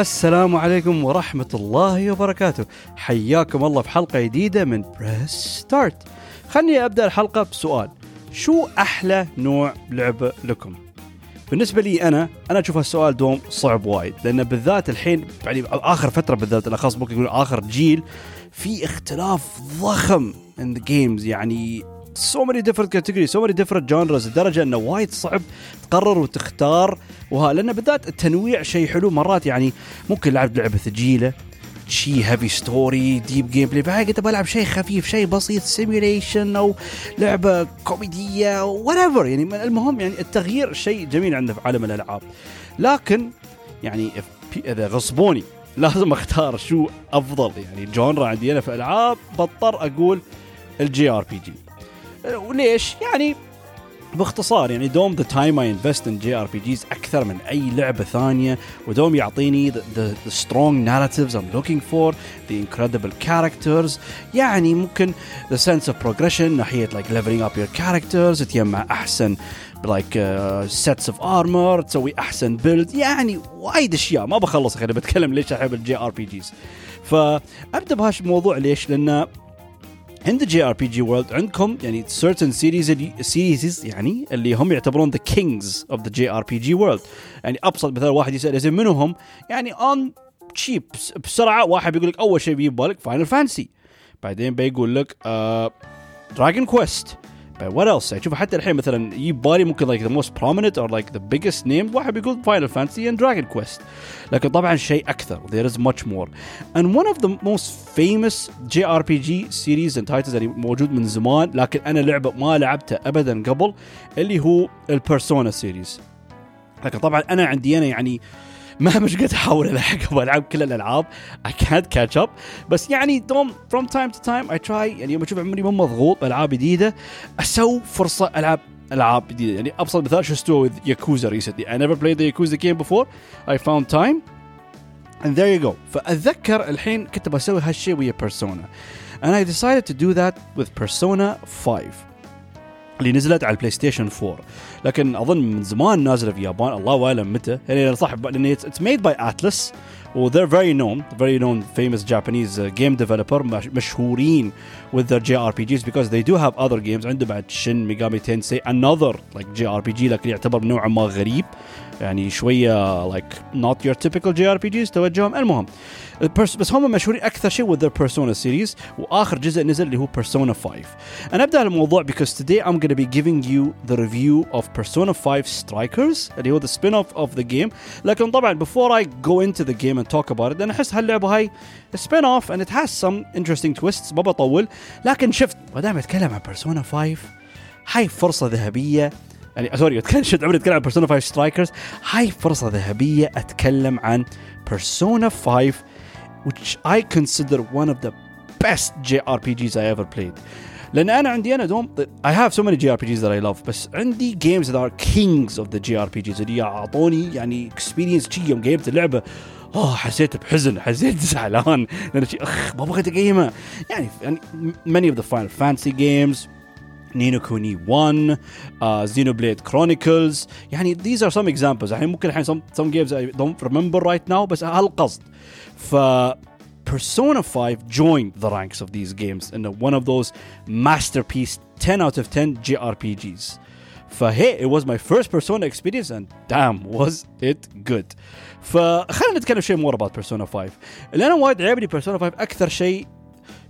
السلام عليكم ورحمة الله وبركاته. حياكم الله في حلقة جديدة من بريس ستارت خلني أبدأ الحلقة بسؤال. شو أحلى نوع لعبة لكم؟ بالنسبة لي أنا أنا أشوف السؤال دوم صعب وايد لأن بالذات الحين يعني آخر فترة بالذات الأخص ممكن يقول آخر جيل في اختلاف ضخم in the games يعني so many different categories so many different genres لدرجه أنه وايد صعب تقرر وتختار. وها لأن بالذات التنويع شيء حلو. مرات يعني ممكن لعب لعبة ثقيله شيء هيفي ستوري ديب جيم بلاي بعد قلت بلعب شيء خفيف شيء بسيط سيميوليشن أو لعبة كوميدية وات يعني المهم يعني التغيير شيء جميل عندنا في عالم الألعاب. لكن يعني إذا غصبوني لازم أختار شو أفضل. يعني جونرا عندي أنا في الالعاب بضطر أقول الجي ار بي جي وليش؟ يعني باختصار يعني دوم ذا تايم اي انفست ان جي ار بي جيز أكثر من أي لعبة ثانية ودوم يعطيني ذا سترونج ناراتيفز ام لوكينج فور ذا انكريدبل كاركترز يعني ممكن ذا سنس اوف بروجريشن ناحية لايك ليفلينج اب يور كاركترز تجمع أحسن لايك سيتس اوف ارمر تسوي أحسن بيلد يعني وايد أشياء ما بخلص أخي بتكلم ليش أحب الجي ار بي جيز فأبدأ بهاش الموضوع ليش؟ لأن عند جي ار بي جي وورلد عندكم يعني certain series series يعني اللي هم يعتبرون the kings of the جي ار بي جي وورلد يعني أبسط مثال واحد يسأل زين منو هم؟ يعني on cheap بسرعة واحد بيقول لك أول شيء بيجي ببالك فاينل فانسي بعدين بيقول لك دراجون كويست وات ايلس يعني شوف حتى الحين مثلا يجيب بالي ممكن لايك ذا موست prominent or like the biggest name. واحد بيقول فاينل فانتسي اند دراجون كويست لكن طبعا شيء أكثر. There is much more. And one of the most famous JRPG series and titles اللي موجود من زمان لكن أنا لعبة ما لعبتها ابدا قبل اللي هو البيرسونا سيريز لكن طبعا أنا عندي أنا يعني مهما إيش قد أحاول الحق والعب كل الألعاب. I can't catch up. بس يعني دوم from time to time I try. يعني يوم أشوف عمري مو مضغوط ألعاب جديدة أسوي فرصة ألعب ألعاب جديدة. يعني أبسط مثال شو استوى with Yakuza recently. I never played the Yakuza game before. I found time. And there you go. فأتذكر الحين كنت بسوي هالشيء ويا بيرسونا and I decided to do that with Persona 5 اللي نزلت على البلاي ستيشن 4 لكن أظن من زمان نازلة في اليابان الله أعلم متى. يعني صح لأن اتس ميد باي اتلس و they're very known very known famous Japanese uh, game developer مشهورين with their JRPGs because they do have other games عنده بعد شن ميجامي تنسي another like JRPG لكن يعتبر نوعا ما غريب. يعني شوية like not your typical JRPGs توجههم. المهم بس, هم مشهورين أكثر شيء وذ بيرسونا سيريز وآخر جزء نزل اللي هو بيرسونا 5 أنا أبدأ الموضوع because today I'm gonna be giving you the review of بيرسونا 5 Strikers اللي هو the spin-off of the game. لكن طبعا before I go into the game and talk about it أنا أحس هاللعبة هاي spin-off and it has some interesting twists ما بطول. لكن شفت ما دام أتكلم عن بيرسونا 5 هاي فرصة ذهبية. يعني سوري شفت عمري أتكلم عن بيرسونا 5 سترايكرز هاي فرصة ذهبية أتكلم عن بيرسونا 5 which I consider one of the best JRPGs I ever played لان انا عندي انا دوم I have so many JRPGs that I love بس عندي games that are kings of the JRPGs اللي اعطوني يعني experience شي يوم جيمت اللعبه اوه حسيت بحزن حسيت زعلان لان شي اخ ما بغيت اقيمها يعني يعني many of the Final Fantasy games نينو كوني 1 uh, Xenoblade Chronicles يعني these are some examples يعني ممكن الحين some, some games I don't remember right now بس هالقصد ف Persona 5 joined the ranks of these games in one of those masterpiece 10 out of 10 JRPGs فهي it was my first Persona experience and damn was it good فخلينا نتكلم شيء more about Persona 5 اللي انا وايد عجبني Persona 5 اكثر شيء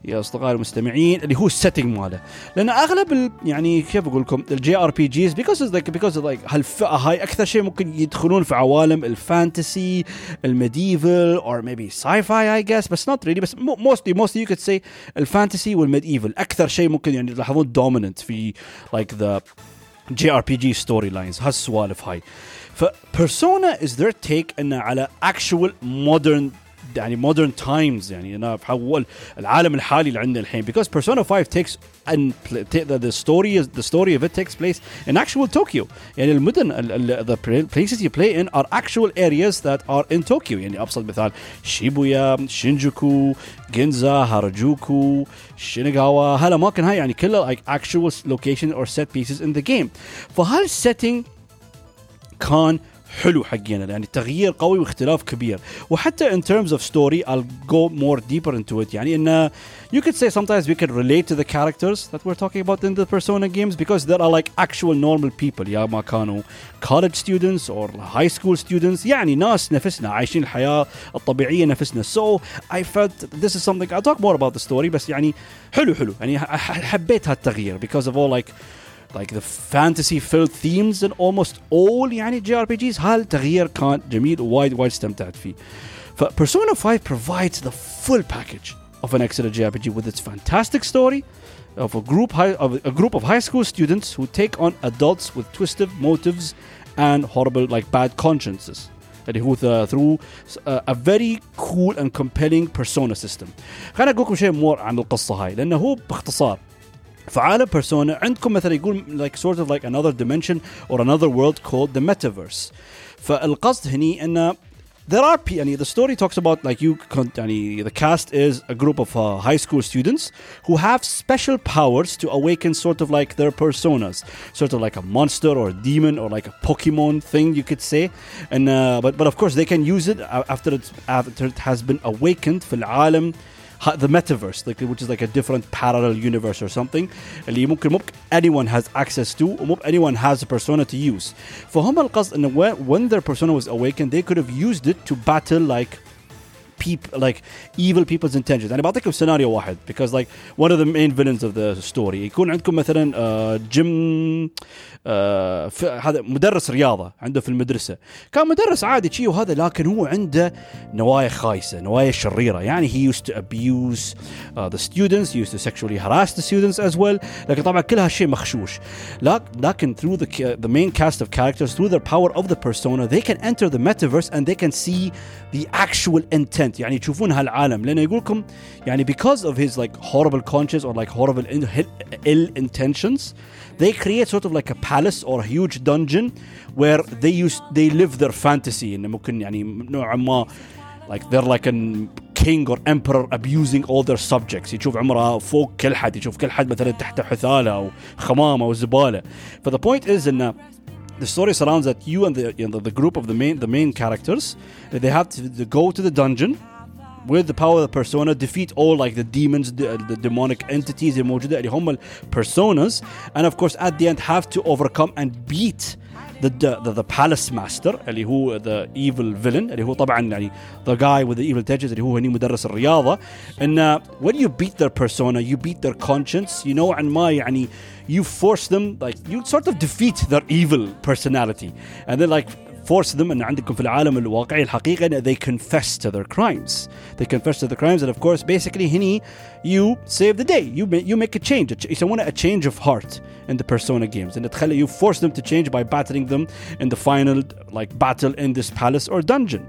يا أصدقائي المستمعين اللي هو السيتنج ماله. لأن أغلب يعني كيف أقول لكم الجي ار بي جيز بيكوز لايك بيكوز لايك هالفئه هاي أكثر شيء ممكن يدخلون في عوالم الفانتسي الميديفل اور ميبي ساي فاي اي جس بس نوت ريلي بس موستلي موستلي يو كود سي الفانتسي والميديفل أكثر شيء ممكن يعني تلاحظون دوميننت في لايك ذا جي ار بي جي ستوري لاينز هالسوالف هاي. فبيرسونا از ذير تيك إنه على اكشوال مودرن يعني مودرن تايمز يعني انا بحول العالم الحالي اللي عندنا الحين because Persona 5 takes and the story is the story of it takes place in actual Tokyo يعني المدن the places you play in are actual areas that are in Tokyo يعني ابسط مثال شيبويا شينجوكو جينزا هاراجوكو شينيغاوا هالاماكن هاي يعني كلها like actual location or set pieces in the game فهالسيتنج كان حلو حقنا يعني تغيير قوي واختلاف كبير وحتى in terms of story I'll go more deeper into it يعني إن you could say sometimes we can relate to the characters that we're talking about in the Persona games because there are like actual normal people يا ما كانوا college students or high school students يعني ناس نفسنا عايشين الحياة الطبيعية نفسنا so I felt this is something I'll talk more about the story بس يعني حلو حلو يعني حبيت هالتغيير because of all like like the fantasy filled themes in almost all يعني جي ار بي جيز هالتغيير كان جميل ووايد وايد استمتعت فيه ف Persona 5 provides the full package of an excellent JRPG with its fantastic story of a group high, of a group of high school students who take on adults with twisted motives and horrible like bad consciences اللي هو through a very cool and compelling persona system خليني اقول لكم شيء مور عن القصه هاي لانه هو باختصار في عالم بيرسونا عندكم مثلا يقول like sort of like another dimension or another world called the metaverse فالقصد هني انه there are يعني the story talks about like you يعني the cast is a group of uh, high school students who have special powers to awaken sort of like their personas sort of like a monster or a demon or like a pokemon thing you could say and uh, but but of course they can use it after it after it has been awakened في العالم the metaverse like, which is like a different parallel universe or something اللي ممكن ممكن anyone has access to وممكن anyone has a persona to use فهم القصد انه when their persona was awakened they could have used it to battle like people like evil people's intentions انا بعطيكم سيناريو واحد because like one of the main villains of the story يكون عندكم مثلا uh, جيم آه هذا مدرس رياضه عنده في المدرسه كان مدرس عادي شيء وهذا لكن هو عنده نوايا خايسه نوايا شريره يعني he used to abuse uh, the students he used to sexually harass the students as well لكن طبعا كل هالشيء مخشوش لكن through the, the main cast of characters through the power of the persona they can enter the metaverse and they can see the actual intent يعني يشوفون هالعالم لانه يقول لكم يعني because of his like horrible conscience or like horrible ill intentions they create sort of like a palace or a huge dungeon where they use they live their fantasy انه ممكن يعني نوعا ما like they're like a king or emperor abusing all their subjects يشوف عمره فوق كل حد يشوف كل حد مثلا تحت حثاله او خمامه او زباله ف the point is انه the story surrounds that you and the, you know, the group of the main the main characters they have to, to go to the dungeon with the power of the persona defeat all like the demons the, the demonic entities الموجودة اللي هم personas and of course at the end have to overcome and beat the, the, the palace master اللي هو the evil villain اللي هو طبعا يعني the guy with the evil intentions اللي هو هني مدرس الرياضة ان when you beat their persona you beat their conscience you نوعا ما يعني you force them like you sort of defeat their evil personality and then like force them ان عندكم في العالم الواقعي الحقيقي ان they confess to their crimes they confess to the crimes and of course basically هني you save the day you make, you make a change يسمونه a change of heart in the persona games and تخلي you force them to change by battling them in the final like battle in this palace or dungeon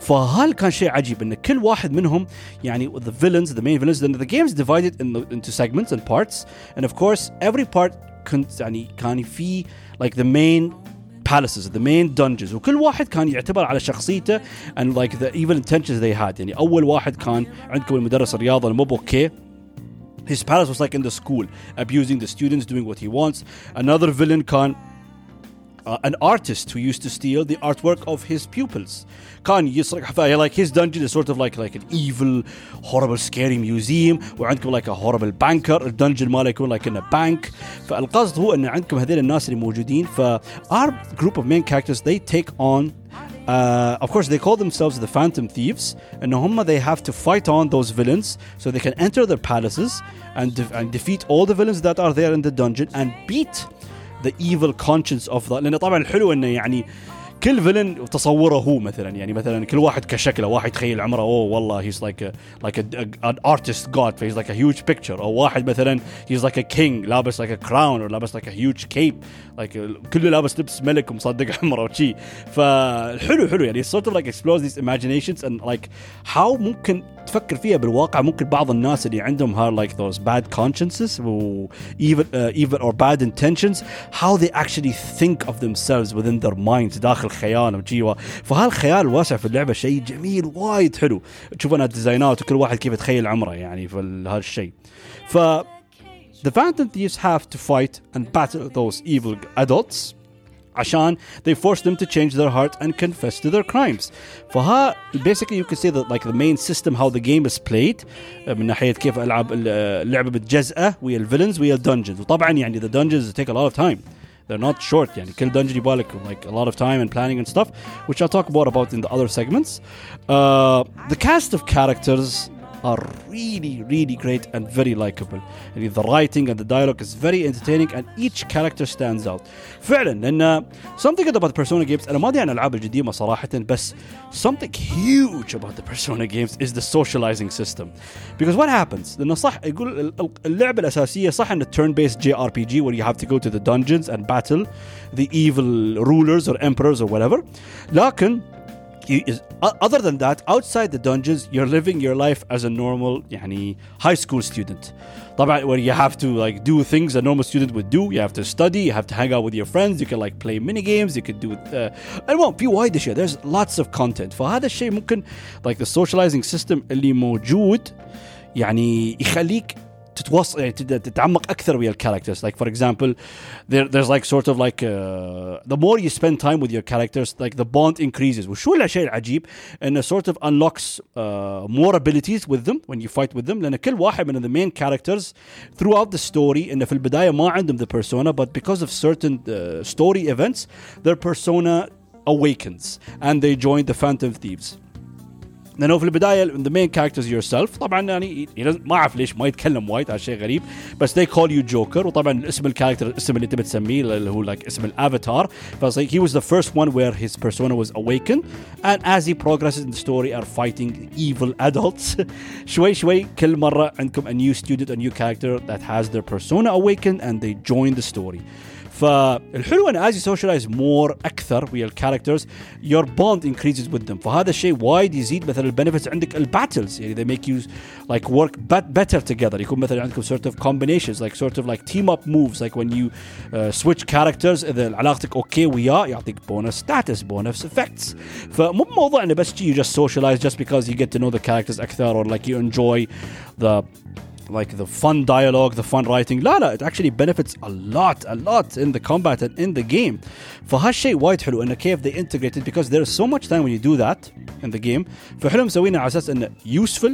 فهل كان شيء عجيب ان كل واحد منهم يعني the villains the main villains the game is divided in the, into segments and parts and of course every part كنت يعني كان في like the main palaces the main dungeons وكل واحد كان يعتبر على شخصيته and like the evil intentions they had يعني اول واحد كان عندكم المدرس الرياضه المو اوكي his palace was like in the school abusing the students doing what he wants another villain كان uh, an artist who used to steal the artwork of his pupils. كان يسرق like his dungeon is sort of like like an evil, horrible, scary museum وعندكم like a horrible banker الدنجن ماله يكون like in a bank فالقصد هو ان عندكم هذول الناس اللي موجودين ف our group of main characters they take on uh, of course, they call themselves the Phantom Thieves, and هم they have to fight on those villains so they can enter their palaces and, de- and defeat all the villains that are there in the dungeon and beat the evil conscience of that لان طبعا الحلو انه يعني كل فيلن تصوره هو مثلا يعني مثلا كل واحد كشكله واحد تخيل عمره أوه والله هيز لايك لايك ان ارتست جاد فهيز لايك ا هيوج بيكتشر أو واحد مثلا هيز لايك ا كينج لابس لايك ا كراون أو لابس لايك ا هيوج كيب لايك كله لابس لبس ملك ومصدق عمره وشي. فالحلو حلو يعني sort of like explores these imaginations and like how ممكن تفكر فيها بالواقع. ممكن بعض الناس اللي عندهم هار لايك ذوز باد كونشنسز و ايفل ايفل اور باد انتنشنز هاو ذي اكشلي ثينك اوف ذيم سيلز وذين ذير مايندز داخل خيالهم جيوا. فهالخيال الواسع في اللعبة شيء جميل وايد حلو. تشوف أنا الديزاينات وكل واحد كيف يتخيل عمره يعني في هالشيء ف ذا Phantom Thieves هاف تو فايت اند battle ذوز ايفل adults. عشان they force them to change their heart and confess to their crimes فها basically you could say that like the main system how the game is played من ناحية كيف ألعاب اللعبة متجزأة ويا الفيلنز ويا الدنجنز وطبعا يعني the dungeons take a lot of time they're not short يعني كل dungeon يبالك like a lot of time and planning and stuff which I'll talk more about in the other segments uh, the cast of characters are really, really great and very likable. And the writing and the dialogue is very entertaining and each character stands out. فعلا لأن something good about Persona games أنا ما أدري عن الألعاب القديمة صراحة بس something huge about the Persona games is the socializing system. Because what happens؟ لأنه صح يقول اللعبة الأساسية صح أن turn based JRPG where you have to go to the dungeons and battle the evil rulers or emperors or whatever. لكن you, other than that outside the dungeons you're living your life as a normal يعني high school student طبعا where you have to like do things a normal student would do you have to study you have to hang out with your friends you can like play mini games you could do uh, المهم في وايد اشياء there's lots of content فهذا الشيء ممكن like the socializing system اللي موجود يعني يخليك تتوصل يعني تتعمق اكثر ويا الكاركترز like for example there, there's like sort of like uh, the more you spend time with your characters like the bond increases وشو الشيء العجيب انه sort of unlocks uh, more abilities with them when you fight with them لان كل واحد من the main characters throughout the story انه في البدايه ما عندهم the persona but because of certain uh, story events their persona awakens and they join the phantom thieves لانه في البدايه the main characters yourself طبعا يعني ما اعرف ليش ما يتكلم وايد هذا شيء غريب بس they call you Joker وطبعا اسم الكاركتر الاسم اللي تبي تسميه اللي هو like اسم الافاتار ف like he was the first one where his persona was awakened and as he progresses in the story are fighting evil adults شوي شوي كل مره عندكم a new student a new character that has their persona awakened and they join the story فالحلو ان as you socialize more اكثر ويا الكاركترز your bond increases with them فهذا الشيء وايد يزيد مثلا البنفيتس عندك الباتلز يعني they make you like work better together يكون مثلا عندكم sort of combinations like sort of like team up moves like when you uh, switch characters اذا علاقتك اوكي وياه يعطيك بونس status bonus effects فمو بموضوع انه بس you just socialize just because you get to know the characters اكثر or like you enjoy the like the fun dialogue, the fun writing. لا لا it actually benefits a lot, a lot in the combat and in the game. فهالشيء وايد حلو انه كيف they integrated because there is so much time when you do that in the game. فحلو مسوينه على اساس انه useful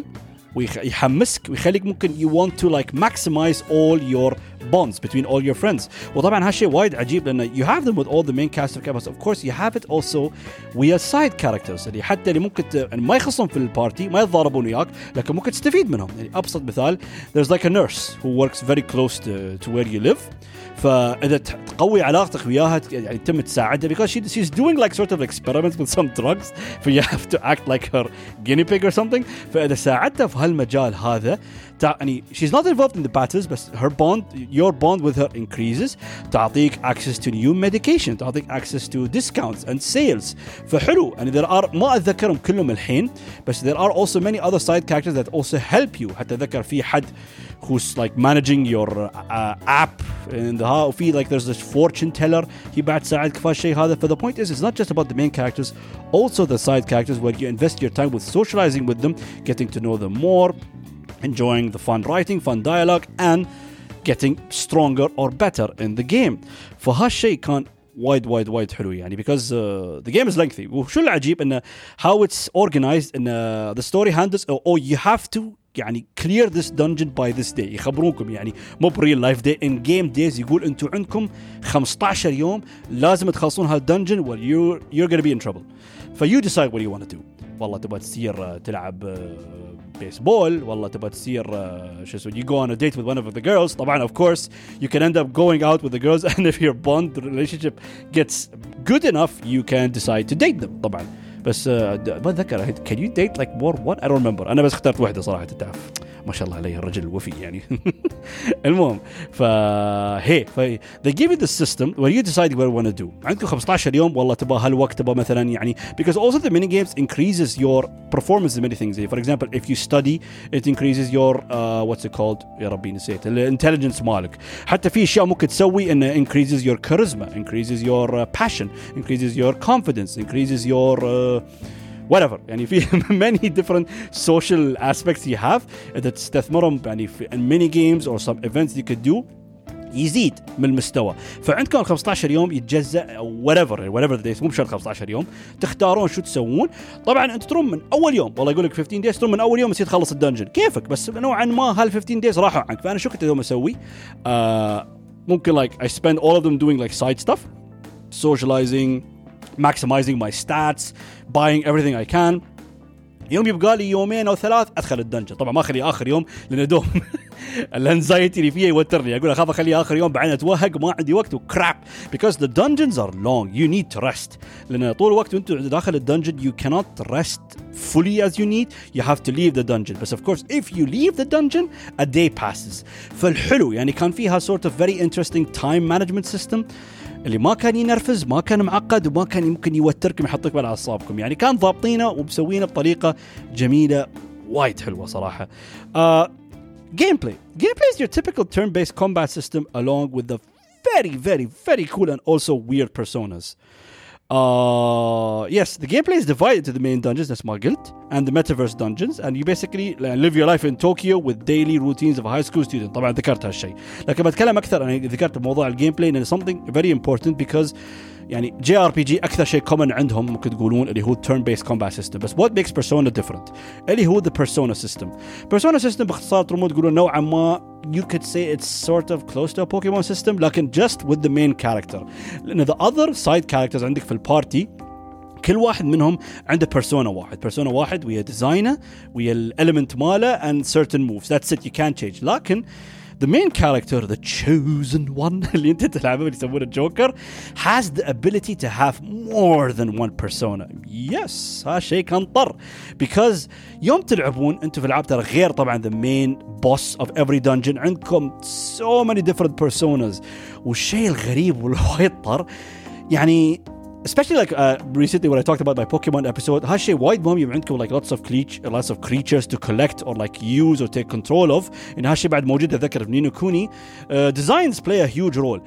ويحمسك ويخليك ممكن you want to like maximize all your bonds between all your friends وطبعا هالشيء وايد عجيب لانه you have them with all the main cast of characters of course you have it also ويا side characters اللي حتى اللي ممكن ت... يعني ما يخصهم في البارتي ما يتضاربون وياك لكن ممكن تستفيد منهم يعني ابسط مثال there's like a nurse who works very close to, to where you live فاذا تقوي علاقتك وياها يعني تم تساعدها because she, she's doing like sort of experiments with some drugs ف you have to act like her guinea pig or something فاذا ساعدتها في هالمجال هذا يعني she's not involved in the battles بس her bond your bond with her increases تعطيك access to new medication تعطيك access to discounts and sales فحلو يعني there are ما اتذكرهم كلهم الحين بس there are also many other side characters that also help you حتى اتذكر في حد who's like managing your uh, app in the وفي like there's this fortune teller هي بعد تساعدك في الشيء هذا but the point is it's not just about the main characters also the side characters where you invest your time with socializing with them getting to know them more enjoying the fun writing fun dialogue and getting stronger or better in the game فهالشيء كان وايد وايد وايد حلو يعني because uh, the game is lengthy وشو العجيب انه how it's organized in uh, the story handles or, or you have to يعني clear this dungeon by this day يخبروكم يعني مو بريل لايف داي ان جيم دايز يقول انتم عندكم 15 يوم لازم تخلصون هالدنجن well you're you're gonna be in trouble ف you decide what you want to do والله تبغى تصير تلعب بيسبول والله تبغى تصير شو اسمه you go on a date with one of the girls طبعا of course you can end up going out with the girls and if your bond relationship gets good enough you can decide to date them طبعا بس ما اتذكر can you date like more one I don't remember انا بس اخترت واحده صراحه تعرف ما شاء الله عليه الرجل وفي يعني المهم فهي ف they give you the system where you decide what you want to do عندكم 15 يوم والله تبغى هالوقت تبغى مثلا يعني because also the mini games increases your performance in many things for example if you study it increases your uh, what's it called يا ربي نسيت الانتليجنس مالك حتى في اشياء ممكن تسوي انه increases your charisma increases your uh, passion increases your confidence increases your uh, whatever. يعني في many different social aspects you have إذا تستثمرهم يعني في in many games or some events you could do يزيد من المستوى. فعندكم ال 15 يوم يتجزأ أو whatever whatever the days مو بشرط 15 يوم. تختارون شو تسوون. طبعا أنت ترون من أول يوم. والله يقول لك 15 دايز ترون من أول يوم يصير تخلص الدنجن. كيفك؟ بس نوعا ما هال 15 دايز راحوا عنك فأنا شو كنت اليوم أسوي؟ آه ممكن like I spend all of them doing like side stuff. Socializing. maximizing my stats buying everything I can يوم يبقى لي يومين او ثلاث ادخل الدنجن طبعا ما اخليه اخر يوم لان دوم الانزايتي اللي فيه يوترني اقول اخاف اخليه اخر يوم بعدين اتوهق ما عندي وقت وكراب because the dungeons are long you need to rest لان طول الوقت وانت داخل الدنجن you cannot rest fully as you need you have to leave the dungeon but of course if you leave the dungeon a day passes فالحلو يعني كان فيها sort of very interesting time management system اللي ما كان ينرفز ما كان معقد وما كان يمكن يوتركم يحطك على اعصابكم يعني كان ضابطينه ومسوينه بطريقه جميله وايد حلوة صراحة uh, gameplay gameplay is your typical turn-based combat system along with the very very very cool and also weird personas uh, yes, the gameplay is divided to the main dungeons, that's my guild, and the metaverse dungeons, and you basically live your life in Tokyo with daily routines of a high school student. طبعا ذكرت هالشيء، لكن بتكلم اكثر انا ذكرت موضوع الجيم بلاي لان something very important because يعني جي ار بي جي أكثر شيء كومن عندهم ممكن تقولون اللي هو تيرن بيس كومبات سيستم بس وات ميكس بيرسونا ديفرنت اللي هو ذا بيرسونا سيستم بيرسونا سيستم باختصار ترمون تقولون نوعا ما يو كود سي اتس سورت اوف كلوز تو بوكيمون سيستم لكن جاست وذ ذا مين كاركتر لأن ذا اذر سايد كاركترز عندك في البارتي كل واحد منهم عنده بيرسونا واحد. بيرسونا واحد ويا ديزاينه ويا الاليمنت ماله اند سيرتن موفز ذاتس ات يو كانت تشينج لكن the main character, the chosen one اللي انت تلعبه اللي يسمونه الجوكر has the ability to have more than one persona. Yes, هذا شيء كان طر because يوم تلعبون انتم في العاب ترى غير طبعا the main boss of every dungeon عندكم so many different personas والشيء الغريب والوايد طر يعني especially like uh, recently when I talked about my Pokemon episode هالشيء وايد مهم يبقى عندكم like lots of creatures lots of creatures to collect or like use or take control of ان هالشيء بعد موجود اتذكر في نينو كوني uh, designs play a huge role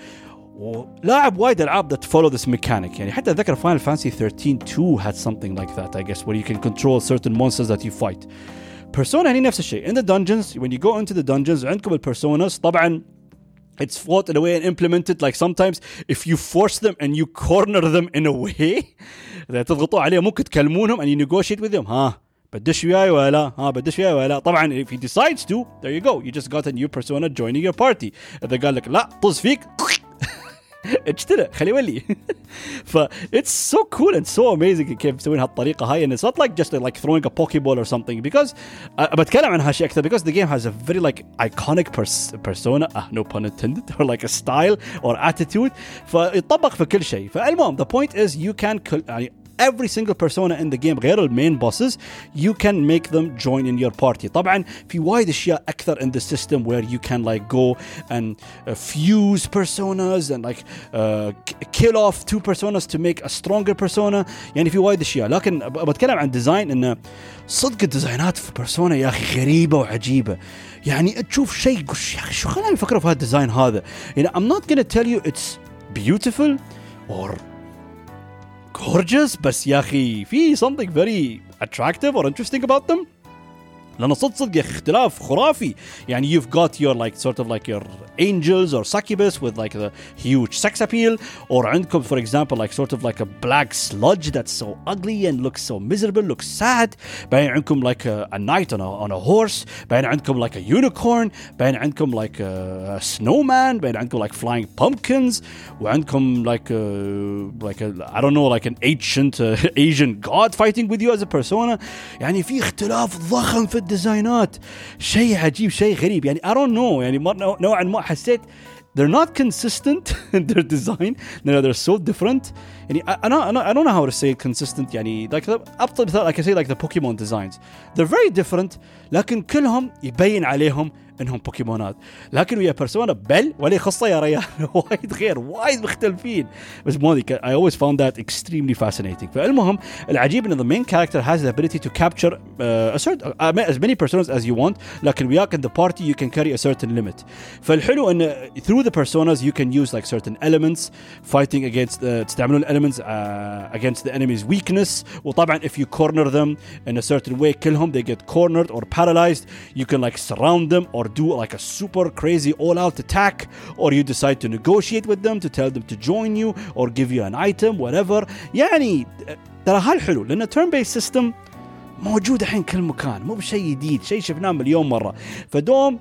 ولاعب وايد العاب that follow this mechanic يعني حتى اتذكر Final Fantasy 13 2 had something like that I guess where you can control certain monsters that you fight Persona هني نفس الشيء in the dungeons when you go into the dungeons عندكم البيرسوناز طبعا it's fought in a way and implemented like sometimes if you force them and you corner them in a way اذا تضغطوا عليهم ممكن تكلمونهم and you negotiate with them ها بدش وياي ولا ها بدش وياي ولا طبعا if he decides to there you go you just got a new persona joining your party اذا قال لك لا طز فيك اجتنى خليه يولي ف it's so cool and so amazing كيف مسوين هالطريقه هاي and it's not like just like throwing a pokeball or something because uh, بتكلم عن هالشيء اكثر because the game has a very like iconic pers persona uh, no pun intended or like a style or attitude فيطبق في كل شيء فالمهم the point is you can يعني every single persona in the game غير المين bosses you can make them join in your party طبعا في وايد اشياء اكثر in the system where you can like go and uh, fuse personas and like uh, kill off two personas to make a stronger persona يعني في وايد اشياء لكن بتكلم عن ديزاين انه صدق الديزاينات في بيرسونا يا اخي غريبه وعجيبه يعني تشوف شيء يا اخي شو خلاني افكر في هذا الديزاين هذا يعني I'm not gonna tell you it's beautiful or gorgeous, but yahi, fee, something very attractive or interesting about them. لانه صدق صدق يا اخي اختلاف خرافي يعني you've got your like sort of like your angels or succubus with like the huge sex appeal or عندكم for example like sort of like a black sludge that's so ugly and looks so miserable looks sad بعدين عندكم like a, a knight on a, on a horse بعدين عندكم like a unicorn بعدين عندكم like a, a snowman بعدين عندكم like flying pumpkins وعندكم like a, like a, I don't know like an ancient uh, Asian god fighting with you as a persona يعني في اختلاف ضخم في الديزاينات شيء عجيب شيء غريب يعني I don't know يعني نوعا ما حسيت they're not consistent in their design no, they're so different يعني أنا أنا I don't know how to say consistent يعني like ابسط مثال like I say like the Pokemon designs they're very different لكن كلهم يبين عليهم انهم بوكيمونات لكن ويا بيرسونا بل ولا يخصه يا ريال وايد غير وايد مختلفين بس مو I always found that extremely fascinating فالمهم العجيب ان the main character has the ability to capture uh, a certain uh, as many personas as you want لكن وياك in the party you can carry a certain limit فالحلو ان through the personas you can use like certain elements fighting against uh, تستعملون elements uh, against the enemy's weakness وطبعا if you corner them in a certain way كلهم they get cornered or paralyzed you can like surround them or do like a super crazy all out attack or you decide to negotiate with them to tell them to join you or give you an item whatever يعني ترى هالحلو لان turn based system موجود الحين كل مكان مو بشيء جديد شيء شفناه مليون مره فدوم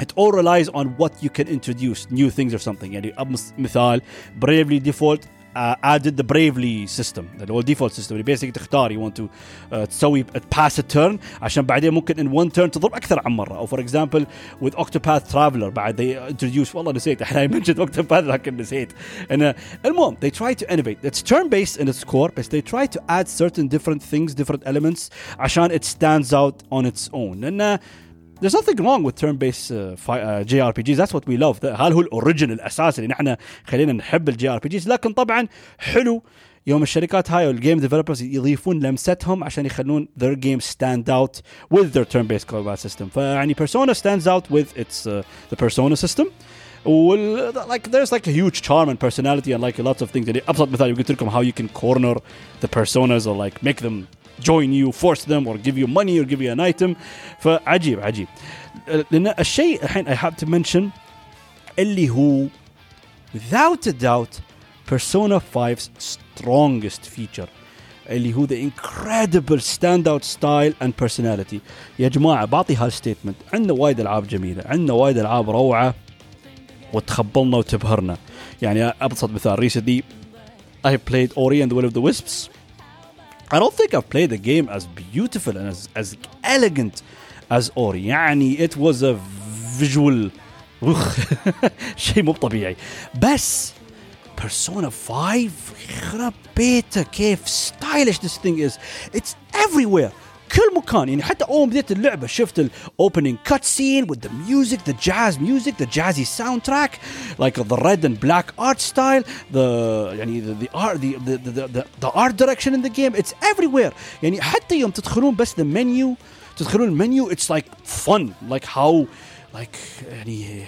it all relies on what you can introduce new things or something يعني مثال bravely default uh, added the bravely system اللي هو الديفولت system اللي بيسك تختار you want to uh, تسوي pass a turn عشان بعدين ممكن in one turn تضرب اكثر عن مره او for example with Octopath Traveler بعد they introduce والله نسيت احنا mentioned Octopath لكن نسيت انه المهم they try to innovate it's turn based in its core but they try to add certain different things different elements عشان it stands out on its own لانه there's nothing wrong with turn-based uh, uh, JRPGs that's what we love هذا هو الاوريجن الاساسي اللي نحن خلينا نحب الجي ار بي جيز لكن طبعا حلو يوم الشركات هاي والجيم ديفلوبرز يضيفون لمستهم عشان يخلون their game stand out with their turn-based combat system فيعني Persona stands out with its uh, the Persona system وال like there's like a huge charm and personality and like lots of things يعني ابسط مثال قلت لكم how you can corner the personas or like make them join you force them or give you money or give you an item فعجيب عجيب لان الشيء الحين I have to mention اللي هو without a doubt Persona 5's strongest feature اللي هو the incredible standout style and personality يا جماعة بعطي هالستيتمنت عندنا وايد ألعاب جميلة عندنا وايد ألعاب روعة وتخبلنا وتبهرنا يعني أبسط مثال recently I played Ori and the Will of the Wisps I don't think I've played a game as beautiful and as, as elegant as Ori يعني it was a visual شيء مو طبيعي بس Persona 5 يخرب بيته كيف stylish this thing is it's everywhere كل مكان يعني حتى أول بديت اللعبة شفت الاوبننج كات سين وذ ذا ميوزك ذا جاز ميوزك ذا جازي ساوند تراك لايك ذا ريد اند بلاك ارت ستايل ذا يعني ذا ذا ارت دايركشن ان ذا جيم اتس ايفري وير يعني حتى يوم تدخلون بس ذا منيو تدخلون المنيو اتس لايك فن لايك هاو لايك يعني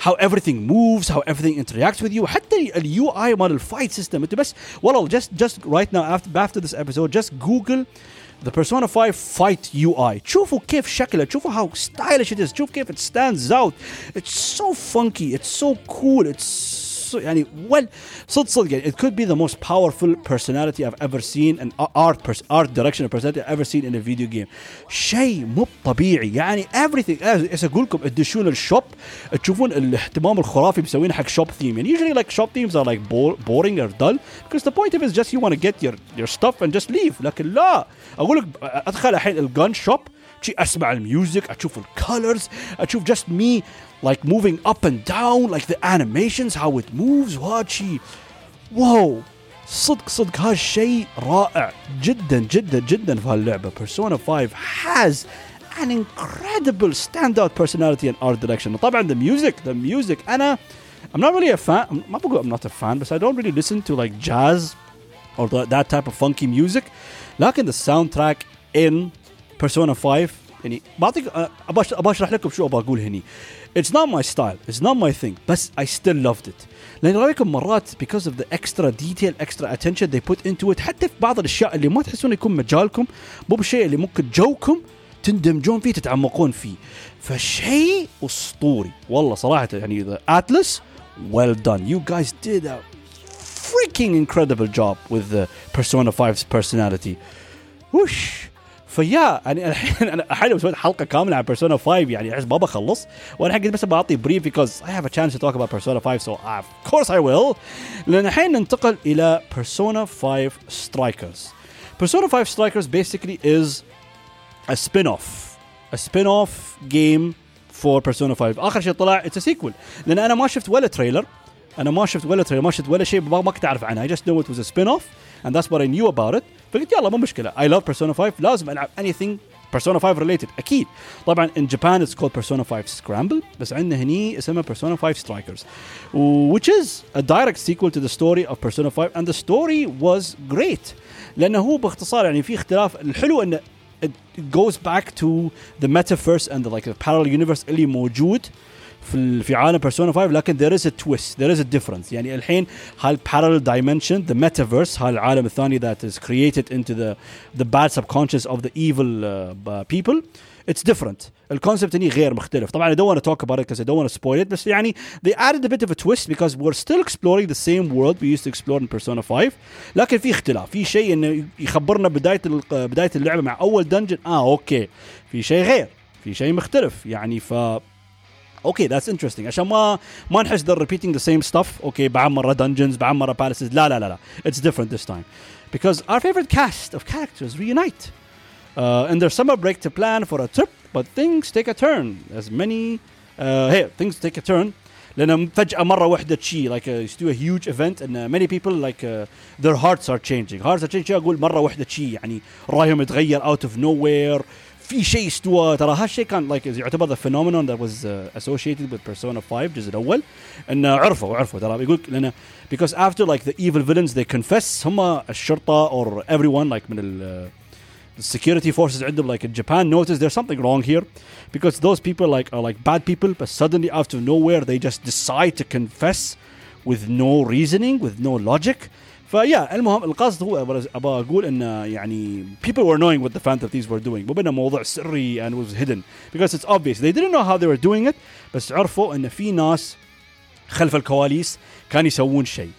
how everything moves, how everything interacts with you. حتى ال اي مال الفايت سيستم انت بس والله just just right now after after this episode just Google the Persona 5 Fight UI تشوفوا كيف شكله تشوفوا how stylish it is تشوف كيف it stands out it's so funky it's so cool it's so يعني well صدق صدق يعني it could be the most powerful personality I've ever seen and art pers- art direction and personality I've ever seen in a video game شيء مو طبيعي يعني everything ايش اقول لكم تدشون الشوب تشوفون الاهتمام الخرافي مسوينه حق shop theme يعني usually like shop themes are like boring or dull because the point of it is just you want to get your your stuff and just leave لكن لا اقول لك ادخل الحين الجن شوب شي اسمع الميوزك اشوف الكولرز اشوف just me like moving up and down like the animations how it moves وهذا شي واو صدق صدق هالشيء رائع جدا جدا جدا في هاللعبه Persona 5 has an incredible standout personality and art direction طبعا the music the music انا I'm not really a fan ما بقول I'm not a fan but I don't really listen to like jazz or that type of funky music لكن the soundtrack in Persona 5 يعني بعطيك ابى اشرح لكم شو ابى اقول هني It's not my style it's not my thing بس I still loved it لان رايكم مرات because of the extra detail extra attention they put into it حتى في بعض الاشياء اللي ما تحسون يكون مجالكم مو بالشيء اللي ممكن جوكم تندمجون فيه تتعمقون فيه فشيء اسطوري والله صراحه يعني the Atlas well done you guys did a freaking incredible job with the Persona 5's personality وش فيا يعني الحين انا الحين لو سويت حلقه كامله عن بيرسونا 5 يعني احس ما بخلص وانا حقي بس بعطي بريف because I have a chance to talk about Persona 5 so of course I will لان الحين ننتقل الى Persona 5 Strikers Persona 5 Strikers basically is a spin-off a spin-off game for Persona 5 اخر شيء طلع it's a sequel لان انا ما شفت ولا تريلر انا ما شفت ولا تريلر ما شفت ولا شيء ما كنت اعرف عنها I just know it was a spin-off and that's what I knew about it فقلت يلا مو مشكلة. اي لاف بيرسونا 5 لازم ألعب اني ثينج بيرسونا 5 ريليتد أكيد. طبعا ان جابان اتس كولد بيرسونا 5 سكرامبل بس عندنا هني اسمها بيرسونا 5 سترايكرز which از a direct sequel to the story of persona 5 اند ذا ستوري واز جريت لأنه هو باختصار يعني في اختلاف. الحلو ان it goes back to the metaverse and the, like the parallel universe اللي موجود. في في عالم بيرسونا 5 لكن ذير از تويست ذير از ديفرنس يعني الحين هاي البارلل دايمنشن ذا ميتافيرس هاي العالم الثاني ذات از كرييتد انتو ذا ذا باد سب كونشس اوف ذا ايفل بيبل اتس ديفرنت الكونسبت هني غير مختلف. طبعا اي دونت توك ابوت ات كاز اي دونت بس يعني ذي ادد ا بيت اوف ا تويست بيكوز وير ستيل اكسبلورينج ذا سيم وورلد وي يوز تو اكسبلور ان بيرسونا 5 لكن في اختلاف. في شيء إنه يخبرنا بداية بداية اللعبة مع أول دنجن آه أوكي. في شيء غير. في شيء مختلف. يعني ف اوكي ذاتس انترستنج عشان ما ما نحس they're repeating the same stuff اوكي بعمر dungeons بعمر palaces لا لا لا لا it's different this time because our favorite cast of characters reunite uh, in their summer break to plan for a trip but things take a turn as many uh, hey things take a turn لان فجاه مره واحده تشي like uh, do a huge event and uh, many people like uh, their hearts are changing hearts are changing اقول مره واحده تشي يعني رايهم يتغير out of nowhere في شيء استوى ترى هالشيء كان like يعتبر the phenomenon that was uh, associated with Persona 5 الجزء الاول انه عرفوا عرفوا ترى يقول لان because after like the evil villains they confess هم الشرطه or everyone like من ال the security forces عندهم like in Japan notice there's something wrong here because those people like are like bad people but suddenly out of nowhere they just decide to confess with no reasoning with no logic فيا المهم القصد هو ابغى اقول ان يعني people were knowing what the Phantom Thieves were doing مو بانه موضوع سري and was hidden because it's obvious they didn't know how they were doing it بس عرفوا ان في ناس خلف الكواليس كانوا يسوون شيء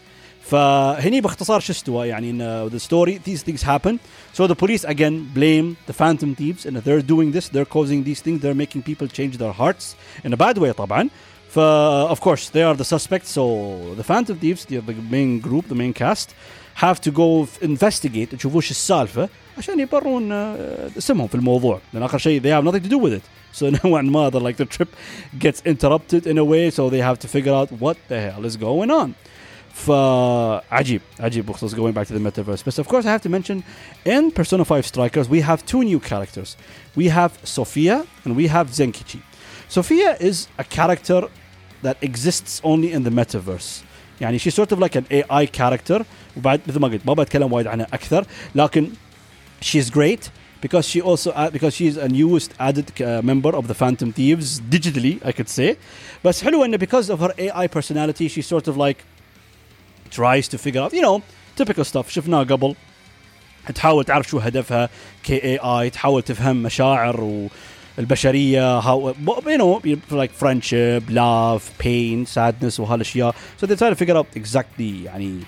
فهني باختصار شو استوى يعني ان the story these things happen so the police again blame the phantom thieves and they're doing this they're causing these things they're making people change their hearts in a bad way طبعا ف uh, of course, they are the suspects. So the Phantom Thieves, the, the main group, the main cast, have to go investigate the Chuvush السالفه عشان يبرون اسمهم في الموضوع. لان اخر شيء they have nothing to do with it. So now and the, like the trip gets interrupted in a way so they have to figure out what the hell is going on. فعجيب uh, عجيب بخصوص going back to the metaverse. But of course I have to mention in Persona 5 Strikers we have two new characters. We have Sophia and we have Zenkichi. Sophia is a character that exists only in the metaverse يعني she's sort of like an AI character وبعد مثل ما قلت ما بتكلم وايد عنها اكثر لكن she's great because she also uh, because she's a newest added uh, member of the Phantom Thieves digitally I could say بس حلو انه because of her AI personality she sort of like tries to figure out you know typical stuff شفناه قبل تحاول تعرف شو هدفها كاي اي تحاول تفهم مشاعر والبشريه how you know like friendship love pain sadness وهالاشياء so they try to figure out exactly يعني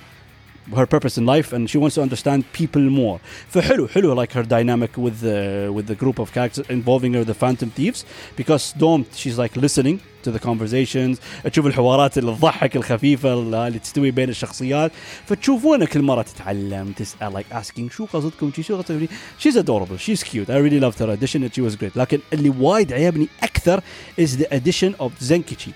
her purpose in life and she wants to understand people more فحلو حلو like her dynamic with the with the group of characters involving her the phantom thieves because Dom she's like listening to the conversations تشوف الحوارات اللي تضحك الخفيفه اللي تستوي بين الشخصيات فتشوفونه كل مره تتعلم تسال like asking شو قصدكم شو قصدكم she's adorable she's cute I really loved her addition and she was great لكن اللي وايد عجبني اكثر is the addition of Zenkichi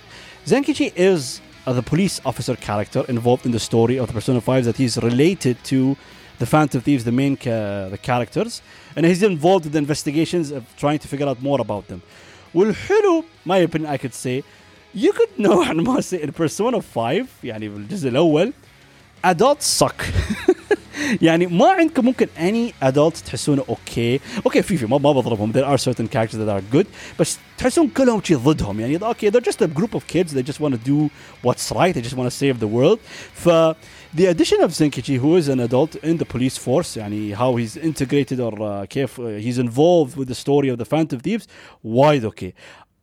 Zenkichi is uh, the police officer character involved in the story of the Persona 5 that he's related to the Phantom Thieves, the main ca- the characters, and he's involved with the investigations of trying to figure out more about them. والحلو my opinion I could say you could نوعا ما say in Persona 5 يعني بالجزء الأول adults suck يعني ما عندكم ممكن any adult تحسونه اوكي اوكي في في ما ما بضربهم there are certain characters that are good بس تحسون كلهم شي ضدهم يعني اوكي they're just a group of kids they just want to do what's right they just want to save the world ف the addition of Zenkichi who is an adult in the police force يعني how he's integrated or uh, كيف uh, he's involved with the story of the Phantom Thieves وايد اوكي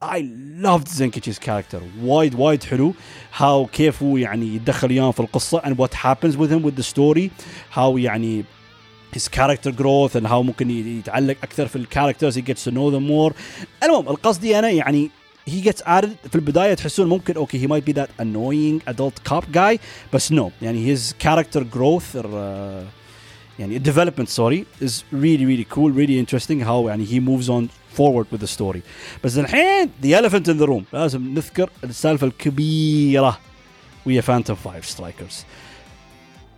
I loved Zenkichi's character وايد وايد حلو how كيف هو يعني يتدخل وياهم في القصة and what happens with him with the story how يعني his character growth and how ممكن يتعلق أكثر في الكاركترز he gets to know them more المهم القصدي أنا يعني he gets added في البداية تحسون ممكن اوكي he might be that annoying adult cop guy بس no يعني his character growth or, uh, يعني development sorry is really really cool really interesting how يعني he moves on forward with the story بس الحين the elephant in the room لازم نذكر السالفة الكبيرة ويا فانتوم 5 سترايكرز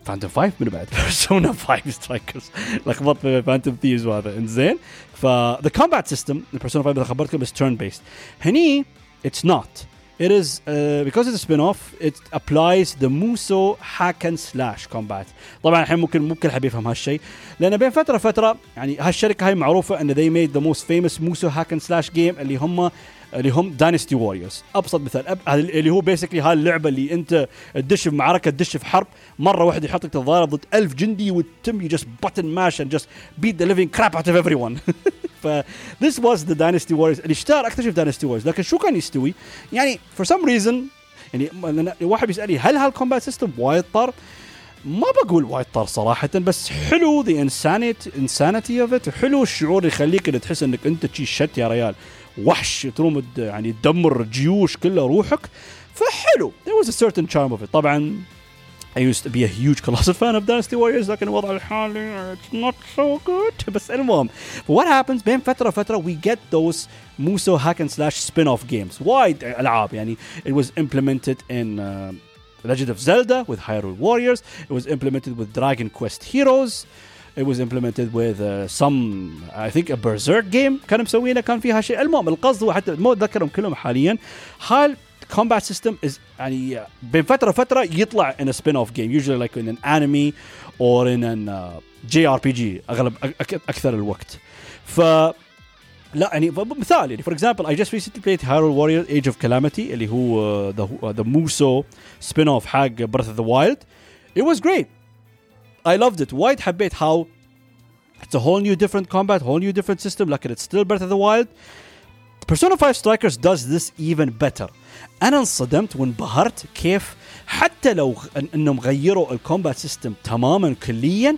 فانتوم 5 من بعد بيرسونا 5 سترايكرز لخبطت بين فانتوم ثيفز وهذا انزين ف the combat system بيرسونا 5 اذا خبرتكم is turn based هني it's not It is uh, because it's a spin-off it applies the Muso hack and slash combat طبعا الحين ممكن مو كل حد يفهم هالشيء لأن بين فتره فتره يعني هالشركه هاي معروفه ان they made the most famous Muso hack and slash game اللي هم اللي هم داينستي ووريرز أبسط مثال أب... اللي هو بيسكلي هاي اللعبة اللي أنت تدش في معركة تدش في حرب مرة واحدة يحطك تتضارب ضد ألف جندي وتم يو جست بutton ماش and just beat the living crap out of everyone ف this was the dynasty warriors اللي اشتهر في dynasty warriors لكن شو كان يستوي؟ يعني for some reason يعني واحد بيسألني هل هالكومبات سيستم وايد طر؟ ما بقول وايد طر صراحة بس حلو insanity insanity of it حلو الشعور اللي يخليك إن تحس إنك أنت شي شت يا ريال وحش تروم يعني تدمر جيوش كلها روحك فحلو there was a certain charm of it طبعا I used to be a huge colossal fan of Dynasty Warriors لكن الوضع الحالي it's not so good بس المهم what happens بين فترة فترة we get those Muso hack and slash spin-off games وايد ألعاب يعني it was implemented in uh, Legend of Zelda with Hyrule Warriors it was implemented with Dragon Quest Heroes it was implemented with uh, some I think a Berserk game كان مسوينه كان فيها شيء المهم القصد هو حتى مو اتذكرهم كلهم حاليا حال combat system is يعني بين فتره فتره يطلع in a spin off game usually like in an anime or in an JRPG اغلب اكثر الوقت ف لا يعني مثال يعني for example I just recently played Hyrule Warrior: Age of Calamity اللي هو uh, the, uh, the Musou spin off حق Breath of the Wild. It was great. I loved it وايد حبيت how it's a whole new different combat whole new different system لكن it's still Breath of the Wild Persona 5 Strikers does this even better انا انصدمت وانبهرت كيف حتى لو غ- إن- انهم غيروا الكومبات سيستم تماما كليا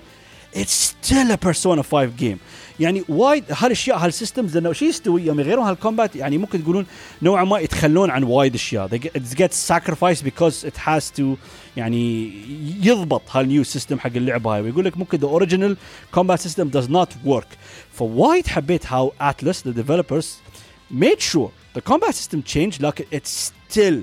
it's still a Persona 5 game يعني وايد هالاشياء هالسيستمز لانه شو يستوي يوم يغيرون هالكومبات يعني ممكن تقولون نوعا ما يتخلون عن وايد اشياء they get, it gets sacrificed because it has to يعني يضبط هالنيو سيستم حق اللعبه هاي ويقول لك ممكن the original combat system does not work فوايد حبيت how Atlas the developers made sure the combat system changed لكن it's still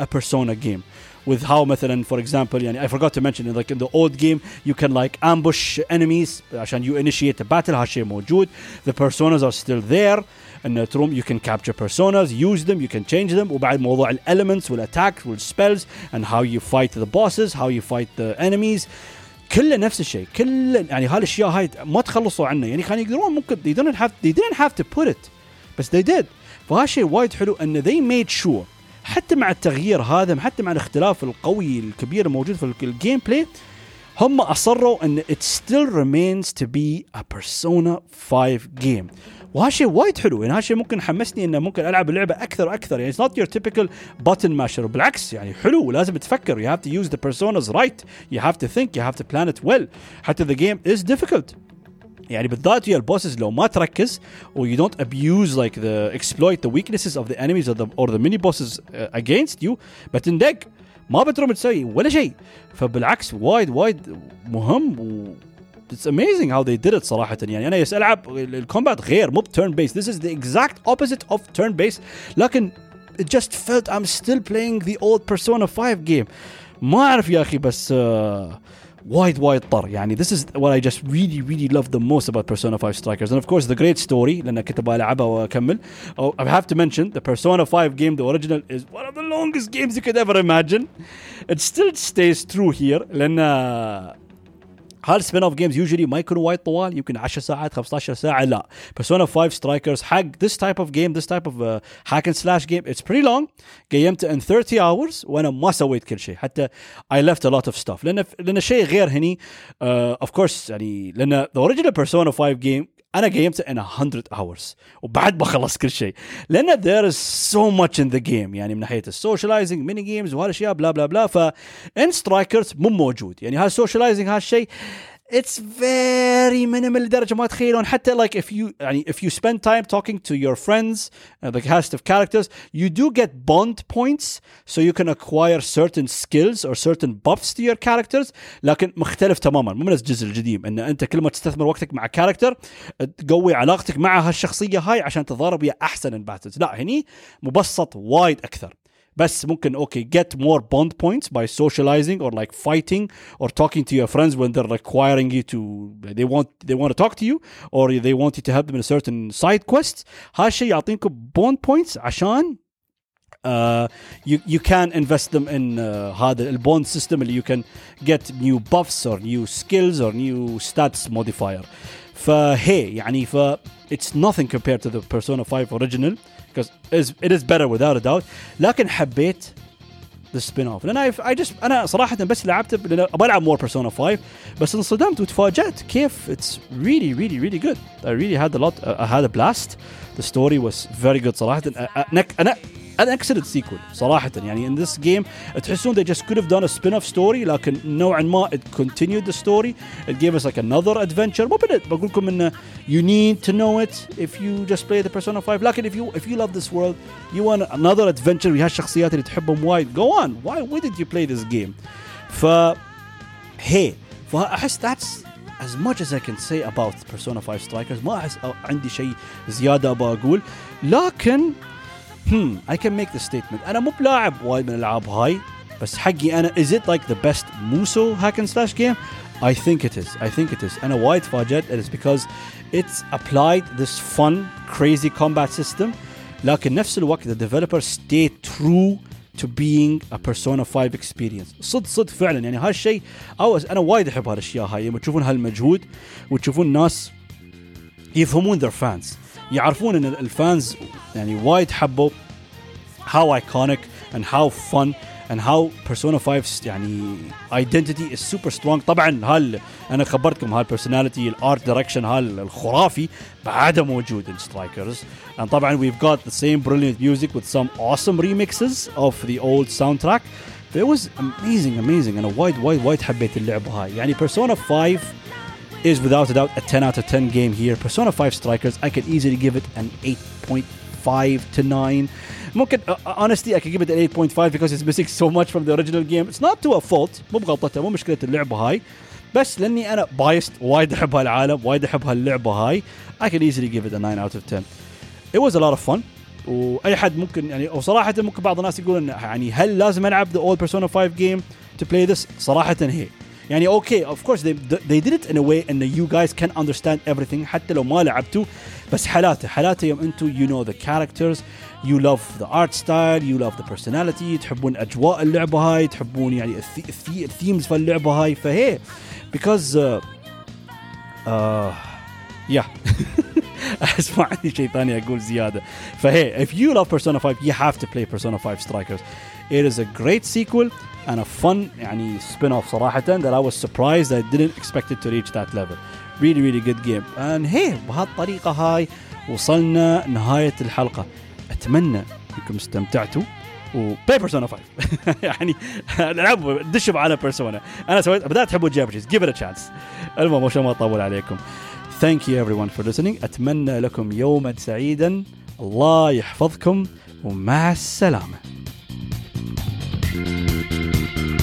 a persona game with how مثلا for example يعني I forgot to mention like in the old game you can like ambush enemies عشان you initiate a battle هالشيء موجود the personas are still there ان تروم you can capture personas use them you can change them وبعد موضوع elements والattacks والspells and how you fight the bosses how you fight the enemies كله نفس الشيء كله يعني هالاشياء هاي ما تخلصوا عنه يعني كانوا يقدرون ممكن they didn't have they didn't have to put it بس they did فهالشيء وايد حلو ان they made sure حتى مع التغيير هذا حتى مع الاختلاف القوي الكبير الموجود في الجيم بلاي هم أصروا إن it still remains to be a Persona 5 game. وهالشيء وايد حلو يعني هالشيء ممكن حمسني إنه ممكن ألعب اللعبة أكثر وأكثر. يعني it's not your typical button masher. بالعكس يعني حلو ولازم تفكر. You have to use the personas right. You have to think. You have to plan it well. حتى the game is difficult. يعني بالذات ويا البوسز لو ما تركز ويو دونت ابيوز لايك ذا اكسبلويت ذا ويكنسز اوف ذا انميز اور ذا ميني بوسز اجينست يو بتندق ما بتروم تسوي ولا شيء. فبالعكس وايد وايد مهم و اتس amazing هاو ذي did it صراحة. يعني أنا ألعب الكومبات غير مو بترن بيس ذيس از ذا اكزاكت اوبوزيت اوف ترن بيس لكن it just felt I'm still playing the old Persona 5 جيم ما أعرف يا أخي بس uh, وايد وايد طر يعني this is what I just really really love the most about Persona 5 Strikers and of course the great story لأن كنت بلعبها وأكمل oh, I have to mention the Persona 5 game the original is one of the longest games you could ever imagine it still stays true here لأن هالسبين اوف جيمز يوجولي ما يكونوا وايد طوال يمكن 10 ساعات 15 ساعه لا بيرسونا 5 سترايكرز حق this type of game this type of uh, hack and slash game it's pretty long قيمته in 30 hours وانا ما سويت كل شيء حتى I left a lot of stuff لان لان شيء غير هني uh, of course يعني لان the original Persona 5 game أنا قيمته in 100 hours. وبعد ما خلصت كل شيء. لأن there is so much in the game. يعني من ناحية السوشياليزنج ميني جيمز وهالأشياء بلا بلا بلا ف ان سترايكرز مو موجود. يعني هالسوشياليزنج هالشيء it's very minimal لدرجه ما تخيلون حتى like if you يعني if you spend time talking to your friends uh, the cast of characters you do get bond points so you can acquire certain skills or certain buffs to your characters لكن مختلف تماما مو من الجزء القديم ان انت كل ما تستثمر وقتك مع كاركتر تقوي علاقتك مع هالشخصيه هاي عشان تتضارب ويا احسن الباتلز لا هني مبسط وايد اكثر بس ممكن اوكي get more bond points by socializing or like fighting or talking to your friends when they're requiring you to they want they want to talk to you or they want you to help them in a certain side quests هالشيء يعطيكم bond points عشان uh, you you can invest them in uh, هذا البوند سيستم اللي you can get new buffs or new skills or new stats modifier فهي يعني ف it's nothing compared to the Persona 5 original because it is, it is better without a doubt لكن حبيت ذا سبين اوف لان اي جست انا صراحه بس لعبت لأن ابغى العب مور بيرسونا 5 بس انصدمت وتفاجات كيف اتس really really really good I really had a lot I had a blast the story was very good صراحه انا انا انا اكسر السيكول صراحه يعني in this game تحسون they just could have done a spin-off story لكن نوعا ما it continued the story it gave us like another adventure مو بنت بقول لكم انه you need to know it if you just play the Persona 5 لكن if you if you love this world you want another adventure ويا الشخصيات اللي تحبهم وايد go on why why did you play this game ف هي فاحس that's as much as I can say about Persona 5 Strikers ما احس عندي شيء زياده ابغى اقول لكن hmm I can make the statement انا مو بلاعب وايد من الالعاب هاي بس حقي انا is it like the best Muso hack and slash game I think it is I think it is انا وايد تفاجأت it is because it's applied this fun crazy combat system لكن نفس الوقت the developer stayed true to being a Persona 5 experience صدق صدق فعلا يعني هالشيء أو انا وايد احب هالاشياء هاي لما تشوفون هالمجهود وتشوفون ناس يفهمون their fans يعرفون ان الفانز يعني وايد حبوا how iconic and how fun and how Persona 5 يعني identity is super strong طبعا هال انا خبرتكم هالبرسوناليتي الارت دايركشن هالخرافي بعده موجود in Strikers and طبعا we've got the same brilliant music with some awesome remixes of the old soundtrack it was amazing amazing انا وايد وايد وايد حبيت اللعبه هاي يعني Persona 5 is without a doubt a 10 out of 10 game here. Persona 5 Strikers, I could easily give it an 8.5 to 9. ممكن uh, honestly I could give it an 8.5 because it's missing so much from the original game. It's not to a fault, مو بغلطته مو مشكلة اللعبة هاي. بس لاني انا بايست وايد احب هالعالم وايد احب هاللعبة هاي I could easily give it a 9 out of 10. It was a lot of fun. واي حد ممكن يعني وصراحة ممكن بعض الناس يقولون يعني هل لازم العب the old Persona 5 game to play this؟ صراحة هي. يعني اوكي اوف كورس they, they did it in a way ان you guys can understand everything حتى لو ما لعبتوا بس حالاته حالاته يوم انتم you know the characters you love the art style you love the personality تحبون اجواء اللعبه هاي تحبون يعني الثيمز في اللعبه هاي فهي because uh, uh, yeah احس ما عندي شيء ثاني اقول زياده فهي if you love Persona 5 you have to play Persona 5 Strikers it is a great sequel And a fun يعني spin off صراحة that I was surprised I didn't expect it to reach that level. Really really good game. And hey بهالطريقة هاي وصلنا نهاية الحلقة. أتمنى إنكم استمتعتوا. وبلاي بيرسونا 5 يعني العبوا دشوا على بيرسونا أنا سويت بدأت تحبوا الجابجيز جيف ات تشانس المهم عشان ما اطول عليكم. Thank you everyone for listening. أتمنى لكم يوما سعيدا. الله يحفظكم. ومع السلامة. Thank you.